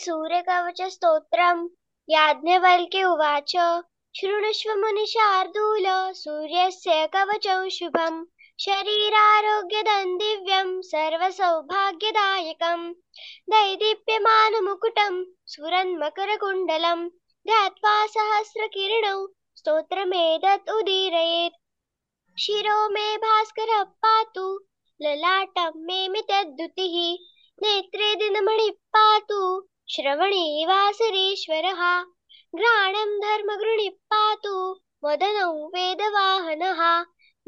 सूर्यकवचस्तोत्रम् याज्ञवल्क्य उवाच. शृणुष्व मुनिशार्दूल सूर्यस्य कवचं शुभम्. शरीरारोग्यदं दिव्यं सर्वसौभाग्यदायकम्. दैदीप्यमानमुकुटं स्फुरन्मकरकुण्डलं ध्यात्वा सहस्रकिरणौ. स्तोत्रमेतत् उदीरयेत्. शिरो मे भास्करः पातु. ललाटं मे मितद्युतिः. नेत्रे दिनमणि श्रवणे वासरेश्वरः घ्राणं धर्मगृणिः पातु वदनौ वेदवाहनः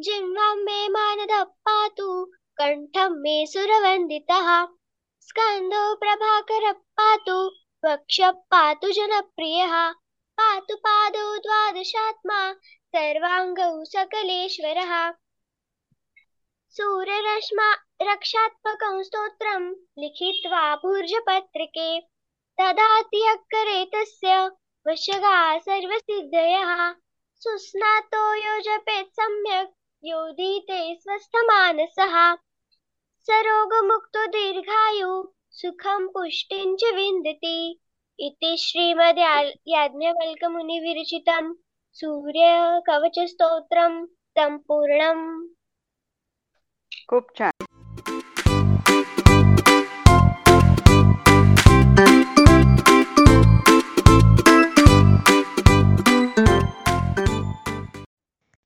जिह्वां मे मानदः पातु कण्ठं मे सुरवन्दितः स्कन्धो प्रभाकरः पातु वक्षः पातु जनप्रियः पातु पादौ द्वादशात्मा सर्वाङ्गौ सकलेश्वरः सूर्यरश्मा रक्षात्मकं स्तोत्रं लिखित्वा भूर्जपत्रिके. ददाति अक्करे तस्य। वशगा सर्वसिद्धयः। सुस्नातो यो जपेत् सम्यक्। योधीते स्वस्थमानसः। सरोगमुक्तो दीर्घायु। सुखं पुष्टिं च विन्दति। इति श्रीमद् याज्ञवल्क्यमुनिविरचितं सूर्यकवचस्तोत्रं सम्पूर्णम् खूप छान.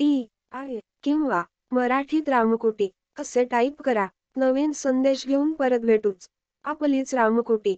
T I किंवा मराठीत रामकोटी असे टाईप करा. नवीन संदेश घेऊन परत भेटूच. आपलीच रामकोटी